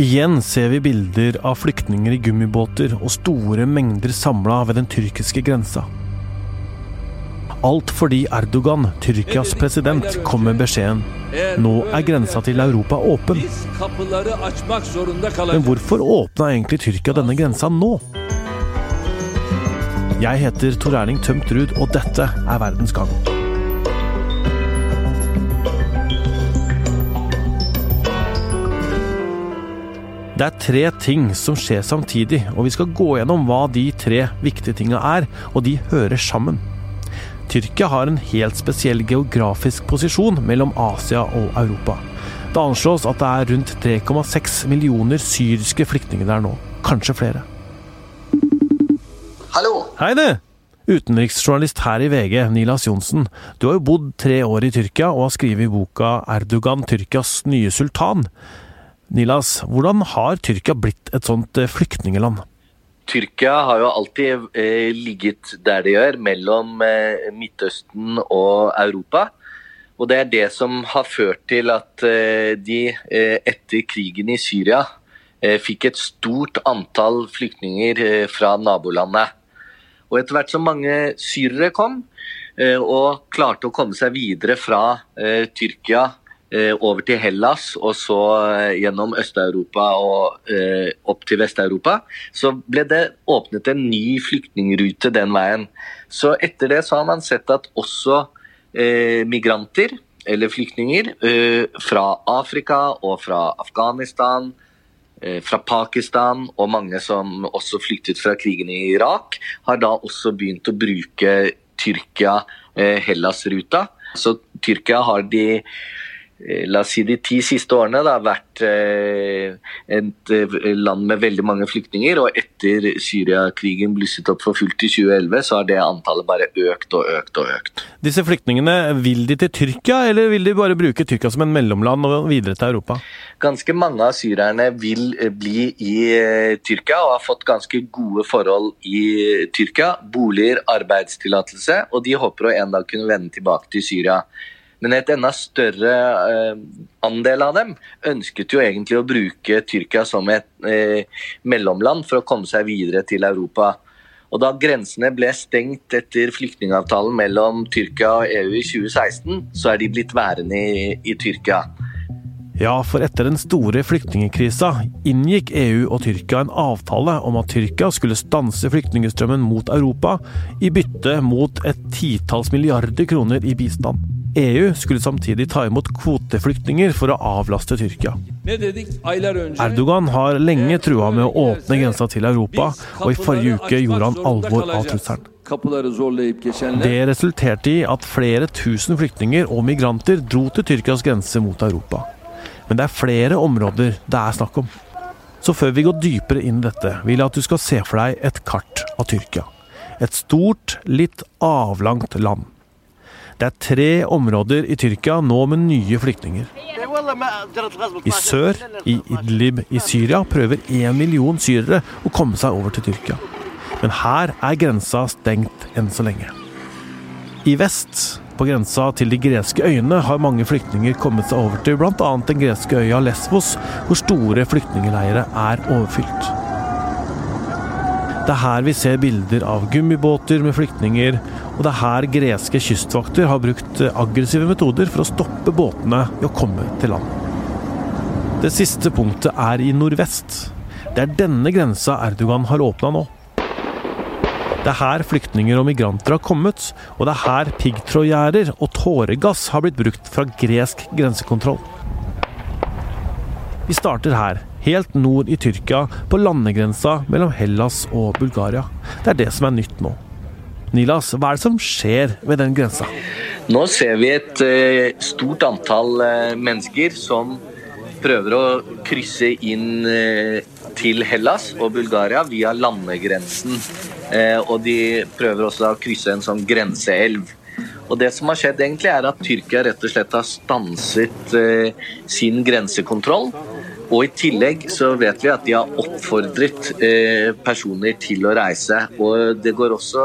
Igjen ser vi bilder av flyktninger i gummibåter og store mengder samla ved den tyrkiske grensa. Alt fordi Erdogan, Tyrkias president, kom med beskjeden nå er grensa til Europa åpen. Men hvorfor åpna egentlig Tyrkia denne grensa nå? Jeg heter Tor Erling Tømt Ruud, og dette er Verdens gang. Det er tre ting som skjer samtidig, og vi skal gå gjennom hva de tre viktige tinga er, og de hører sammen. Tyrkia har en helt spesiell geografisk posisjon mellom Asia og Europa. Det anslås at det er rundt 3,6 millioner syriske flyktninger der nå. Kanskje flere. Hallo! Hei, du! Utenriksjournalist her i VG, Nilas Johnsen. Du har jo bodd tre år i Tyrkia og har skrevet boka 'Erdogan Tyrkias nye sultan'. Nilas, hvordan har Tyrkia blitt et sånt eh, flyktningeland? Tyrkia har jo alltid eh, ligget der det gjør, mellom eh, Midtøsten og Europa. Og det er det som har ført til at eh, de eh, etter krigen i Syria eh, fikk et stort antall flyktninger fra nabolandet. Og etter hvert som mange syrere kom, og klarte å komme seg videre fra Tyrkia over til Hellas og så eh, gjennom Øst-Europa og eh, opp til Vest-Europa, så ble det åpnet en ny flyktningrute den veien. Så etter det så har man sett at også eh, migranter, eller flyktninger, eh, fra Afrika og fra Afghanistan, eh, fra Pakistan og mange som også flyktet fra krigen i Irak, har da også begynt å bruke Tyrkia-Hellas-ruta. Så Tyrkia har de Eh, la oss si de ti siste årene det vært eh, et eh, land med veldig mange flyktninger. Og etter Syriakrigen blusset opp for fullt i 2011, så har det antallet bare økt og økt og økt. Disse flyktningene, vil de til Tyrkia, eller vil de bare bruke Tyrkia som en mellomland og videre til Europa? Ganske mange av syrerne vil bli i Tyrkia og har fått ganske gode forhold i Tyrkia. Boliger, arbeidstillatelse, og de håper å en dag kunne vende tilbake til Syria. Men et enda større eh, andel av dem ønsket jo egentlig å bruke Tyrkia som et eh, mellomland for å komme seg videre til Europa. Og Da grensene ble stengt etter flyktningavtalen mellom Tyrkia og EU i 2016, så er de blitt værende i, i Tyrkia. Ja, for etter den store flyktningkrisa inngikk EU og Tyrkia en avtale om at Tyrkia skulle stanse flyktningstrømmen mot Europa, i bytte mot et titalls milliarder kroner i bistand. EU skulle samtidig ta imot kvoteflyktninger for å avlaste Tyrkia. Erdogan har lenge trua med å åpne grensa til Europa, og i forrige uke gjorde han alvor av trusselen. Det resulterte i at flere tusen flyktninger og migranter dro til Tyrkias grense mot Europa. Men det er flere områder det er snakk om. Så før vi går dypere inn i dette, vil jeg at du skal se for deg et kart av Tyrkia. Et stort, litt avlangt land. Det er tre områder i Tyrkia nå med nye flyktninger. I sør, i Idlib i Syria, prøver én million syrere å komme seg over til Tyrkia. Men her er grensa stengt enn så lenge. I vest, på grensa til de greske øyene, har mange flyktninger kommet seg over til bl.a. den greske øya Lesvos, hvor store flyktningleirer er overfylt. Det er her vi ser bilder av gummibåter med flyktninger, og det er her greske kystvakter har brukt aggressive metoder for å stoppe båtene i å komme til land. Det siste punktet er i nordvest. Det er denne grensa Erdogan har åpna nå. Det er her flyktninger og migranter har kommet, og det er her piggtrådgjerder og tåregass har blitt brukt fra gresk grensekontroll. Vi starter her, helt nord i Tyrkia, på landegrensa mellom Hellas og Bulgaria. Det er det som er nytt nå. Nilas, hva er det som skjer ved den grensa? Nå ser vi et uh, stort antall uh, mennesker som prøver å krysse inn uh, til Hellas og Bulgaria via landegrensen. og de prøver også å krysse en sånn grenseelv. Og det som har skjedd egentlig er at Tyrkia rett og slett har stanset sin grensekontroll. Og i tillegg så vet vi at de har oppfordret personer til å reise. Og det går også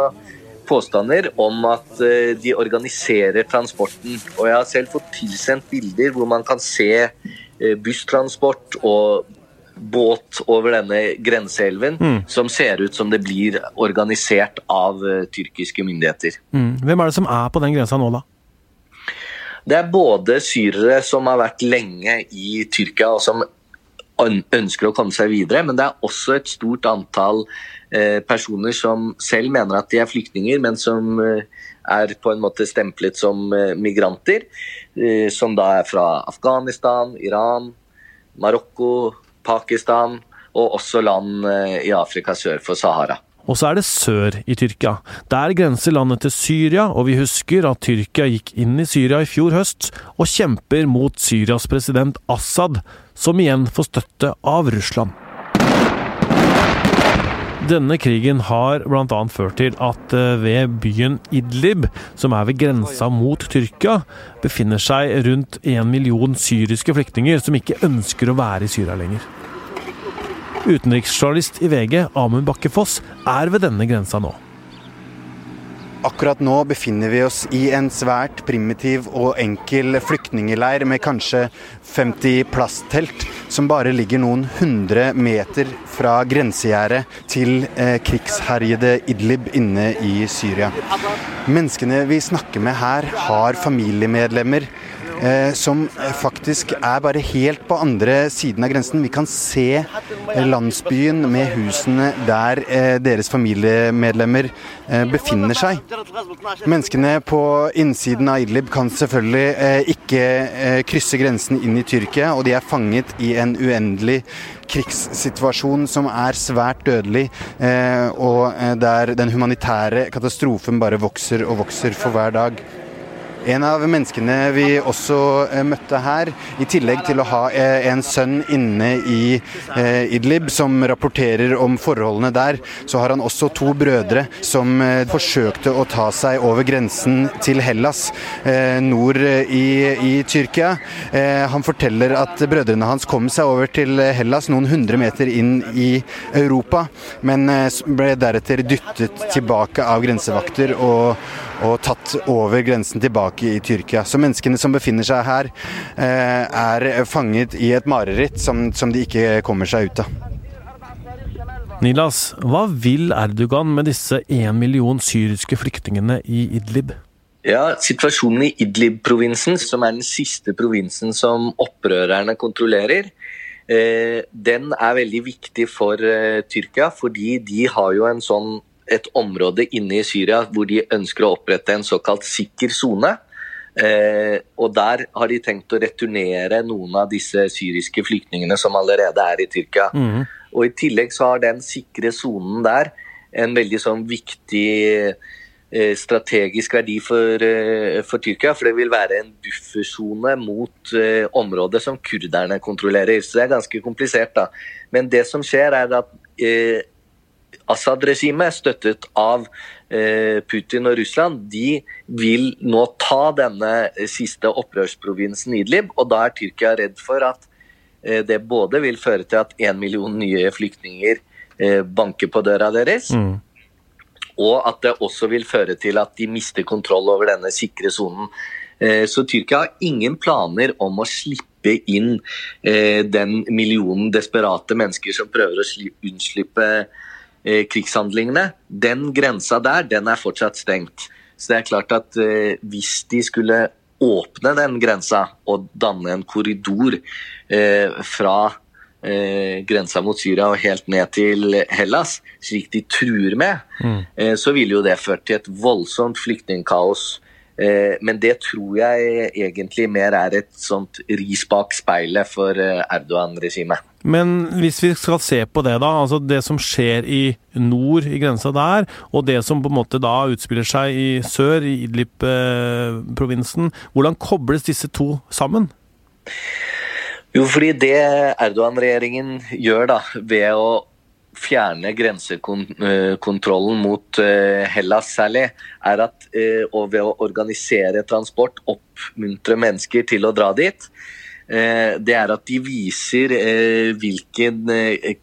påstander om at eh, de organiserer transporten. Og jeg har selv fått tilsendt bilder hvor man kan se eh, busstransport og båt over denne grenseelven mm. som ser ut som det blir organisert av tyrkiske myndigheter. Mm. Hvem er det som er på den grensa nå, da? Det er både syrere som har vært lenge i Tyrkia og som ønsker å komme seg videre, men det er også et stort antall eh, personer som selv mener at de er flyktninger, men som eh, er på en måte stemplet som eh, migranter. Som da er fra Afghanistan, Iran, Marokko, Pakistan og også land i Afrika sør for Sahara. Og så er det sør i Tyrkia. Der grenser landet til Syria, og vi husker at Tyrkia gikk inn i Syria i fjor høst og kjemper mot Syrias president Assad, som igjen får støtte av Russland. Denne krigen har bl.a. ført til at eh, ved byen Idlib, som er ved grensa mot Tyrkia, befinner seg rundt en million syriske flyktninger som ikke ønsker å være i Syria lenger. Utenriksjournalist i VG, Amund Bakke Foss, er ved denne grensa nå. Akkurat nå befinner vi oss i en svært primitiv og enkel flyktningeleir med kanskje 50 plasttelt, som bare ligger noen hundre meter fra grensegjerdet til eh, krigsherjede Idlib inne i Syria. Menneskene vi snakker med her, har familiemedlemmer eh, som faktisk er bare helt på andre siden av grensen. Vi kan se eh, landsbyen med husene der eh, deres familiemedlemmer eh, befinner seg. Menneskene på innsiden av Idlib kan selvfølgelig eh, ikke eh, krysse grensen inn i Tyrkia, og de er fanget i en uendelig krigssituasjon som er svært dødelig, og der den humanitære katastrofen bare vokser og vokser for hver dag. En av menneskene vi også eh, møtte her, i tillegg til å ha eh, en sønn inne i eh, Idlib som rapporterer om forholdene der, så har han også to brødre som forsøkte å ta seg over grensen til Hellas nord i, i Tyrkia. Han forteller at brødrene hans kom seg over til Hellas noen hundre meter inn i Europa, men ble deretter dyttet tilbake av grensevakter og og tatt over grensen tilbake i Tyrkia. Så menneskene som befinner seg her, eh, er fanget i et mareritt som, som de ikke kommer seg ut av. Nilas, hva vil Erdogan med disse én million syriske flyktningene i Idlib? Ja, Situasjonen i Idlib-provinsen, som er den siste provinsen som opprørerne kontrollerer, eh, den er veldig viktig for eh, Tyrkia, fordi de har jo en sånn et område inne i Syria hvor de ønsker å opprette en såkalt sikker sone. Eh, og Der har de tenkt å returnere noen av disse syriske flyktningene som allerede er i Tyrkia. Mm. Og I tillegg så har den sikre sonen der en veldig sånn viktig eh, strategisk verdi for, eh, for, Tyrkia. For det vil være en buffersone mot eh, området som kurderne kontrollerer. Så det er ganske komplisert. da. Men det som skjer, er at eh, Assad-regimet, støttet av eh, Putin og Russland, de vil nå ta denne siste opprørsprovinsen Idlib. Og da er Tyrkia redd for at eh, det både vil føre til at én million nye flyktninger eh, banker på døra deres, mm. og at det også vil føre til at de mister kontroll over denne sikre sonen. Så Tyrkia har ingen planer om å slippe inn den millionen desperate mennesker som prøver å unnslippe Eh, krigshandlingene, den grensa der, den er fortsatt stengt. Så det er klart at eh, hvis de skulle åpne den grensa og danne en korridor eh, fra eh, grensa mot Syria og helt ned til Hellas, slik de truer med, mm. eh, så ville jo det ført til et voldsomt flyktningkaos Eh, men det tror jeg egentlig mer er et sånt ris bak speilet for eh, Erdogan-regimet. Men hvis vi skal se på det, da. Altså det som skjer i nord, i grensa der, og det som på en måte da utspiller seg i sør, i Idlib-provinsen. Hvordan kobles disse to sammen? Jo, fordi det Erdogan-regjeringen gjør da, ved å fjerne grensekontrollen mot eh, Hellas særlig, er at eh, og ved å organisere transport, oppmuntre mennesker til å dra dit, eh, det er at de viser hvilken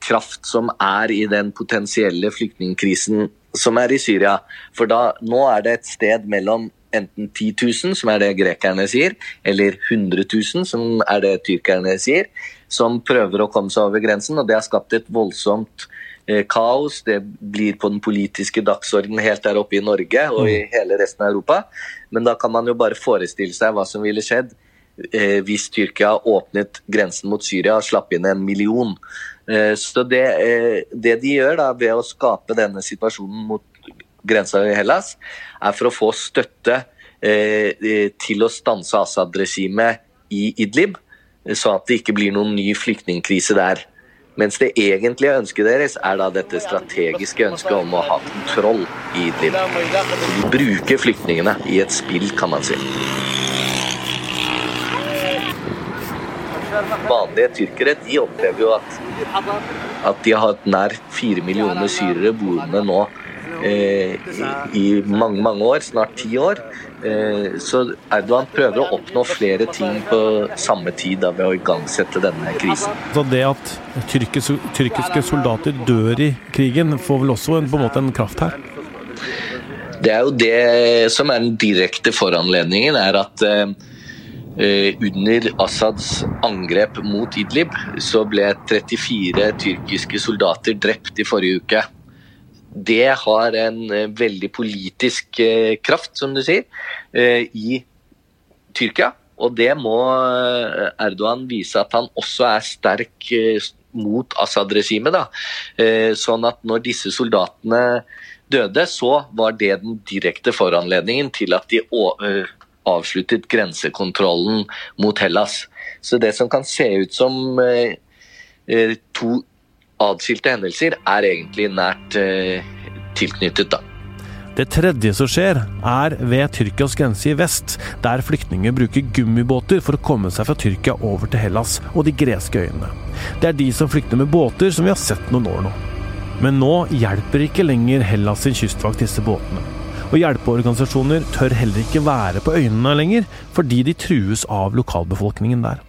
kraft som er i den potensielle flyktningkrisen som er i Syria. For da, nå er det et sted mellom enten 10 000, som er det grekerne sier, eller 100 000, som er det tyrkerne sier, som prøver å komme seg over grensen, og det har skapt et voldsomt eh, kaos. Det blir på den politiske dagsordenen helt der oppe i Norge og i mm. hele resten av Europa. Men da kan man jo bare forestille seg hva som ville skjedd eh, hvis Tyrkia åpnet grensen mot Syria og slapp inn en million. Eh, så det, eh, det, de gjør da ved å skape denne situasjonen mot grensa i Hellas, er for å få støtte eh, til å stanse Assad-regimet i Idlib, så at det ikke blir noen ny flyktningkrise der. Mens det egentlige ønsket deres er da dette strategiske ønsket om å ha kontroll i Idlib. de bruker flyktningene i et spill, kan man si. Vanlige tyrkere de opplever jo at, at de har hatt nær fire millioner syrere boende nå eh, i, i mange, mange år, snart ti år. Eh, så Erdogan prøver å oppnå flere ting på samme tid da, ved å igangsette denne krisen. Så Det at tyrkiske, tyrkiske soldater dør i krigen, får vel også en, på en måte en kraft her? Det er jo det som er den direkte foranledningen, er at uh, under Assads angrep mot Idlib, så ble 34 tyrkiske soldater drept i forrige uke det har en eh, veldig politisk eh, kraft, som du sier, eh, i Tyrkia. Og det må Erdogan vise at han også er sterk mot Assad-regimet. Sånn at når disse soldatene døde, så var det den direkte foranledningen til at de avsluttet grensekontrollen mot Hellas. Så det som kan se ut som to atskilte hendelser er egentlig nært eh, tilknyttet. da. Det tredje som skjer, er ved Tyrkias grense i vest, der flyktninger bruker gummibåter for å komme seg fra Tyrkia over til Hellas og de greske øyene. Det er de som flykter med båter som vi har sett noen år nå. Men nå hjelper ikke lenger Hellas sin kystvakt disse båtene. Og hjelpeorganisasjoner tør heller ikke være på øyene lenger, fordi de trues av lokalbefolkningen der.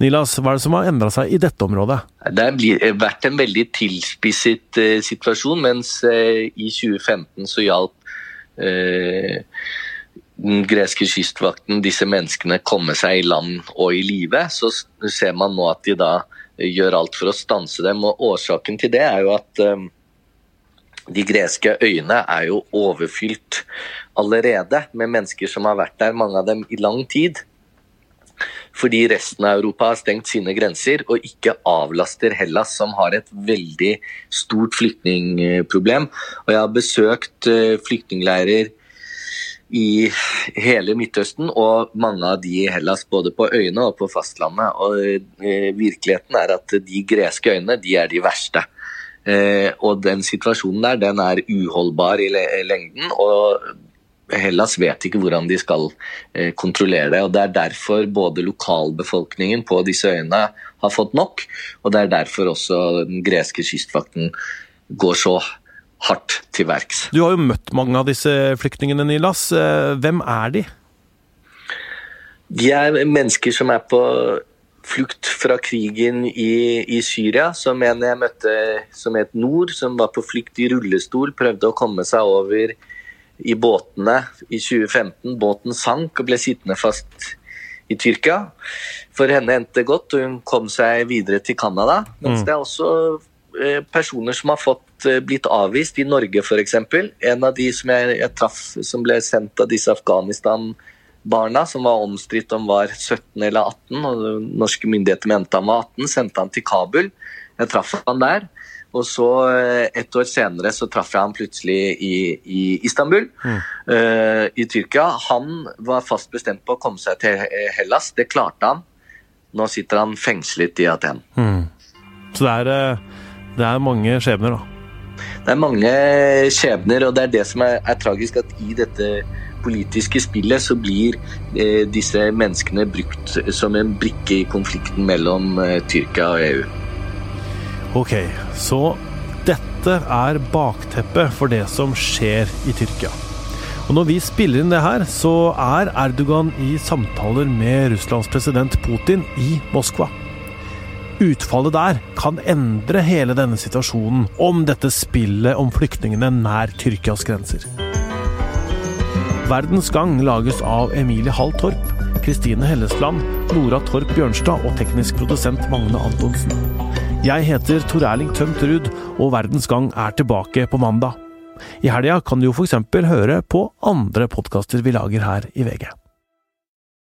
Nilas, hva er det som har endra seg i dette området? Det har vært en veldig tilspisset uh, situasjon, mens uh, i 2015 så hjalp den greske kystvakten disse menneskene komme seg i land og i live. Så ser man nå at de da gjør alt for å stanse dem. og Årsaken til det er jo at de greske øyene er jo overfylt allerede med mennesker som har vært der, mange av dem i lang tid fordi resten av Europa har stengt sine grenser og ikke avlaster Hellas, som har et veldig stort flyktningproblem. Og jeg har besøkt eh, flyktningleirer i hele Midtøsten, og mange av de i Hellas, både på øyene og på fastlandet. Og eh, virkeligheten er at de greske øyene, de er de verste. Eh, og den situasjonen der, den er uholdbar i lengden. og Hellas vet ikke hvordan de skal eh, kontrollere det. og Det er derfor både lokalbefolkningen på disse øyene har fått nok, og det er derfor også den greske kystvakten går så hardt til verks. Du har jo møtt mange av disse flyktningene, Nilas. Eh, hvem er de? De er mennesker som er på flukt fra krigen i, i Syria, som en jeg møtte som het Nord, som var på flukt i rullestol, prøvde å komme seg over i båtene i 2015. Båten sank og ble sittende fast i Tyrkia. For henne endte det godt, og hun kom seg videre til Canada. Mens mm. det er også eh, personer som har fått eh, blitt avvist i Norge f.eks. En av de som jeg, jeg traff som ble sendt av disse Afghanistan-barna, som var omstridt om var 17 eller 18, og norske myndigheter mente han var 18, sendte han til Kabul. Jeg traff han der. Og så eh, et år senere så traff jeg ham plutselig i, i Istanbul, mm. uh, i Tyrkia. Han var fast bestemt på å komme seg til Hellas. Det klarte han. Nå sitter han fengslet i Aten. Mm. Så det er, eh, det er, mange skjebner, da? Det er mange skjebner, og det er det som er, er tragisk, at i dette politiske spillet så blir eh, disse menneskene brukt som en brikke i konflikten mellom eh, Tyrkia og EU. Ok, så dette er bakteppet for det som skjer i Tyrkia. Og når vi spiller inn det her, så er Erdogan i samtaler med Russlands president Putin i Moskva. Utfallet der kan endre hele denne situasjonen om dette spillet om flyktningene nær Tyrkias grenser. Verdens Gang lages av Emilie Hall Torp. Kristine Hellesland, Nora Torp Bjørnstad og teknisk produsent Magne Antonsen. Jeg heter Tor Erling Tømt Ruud, og Verdens Gang er tilbake på mandag. I helga kan du jo f.eks. høre på andre podkaster vi lager her i VG.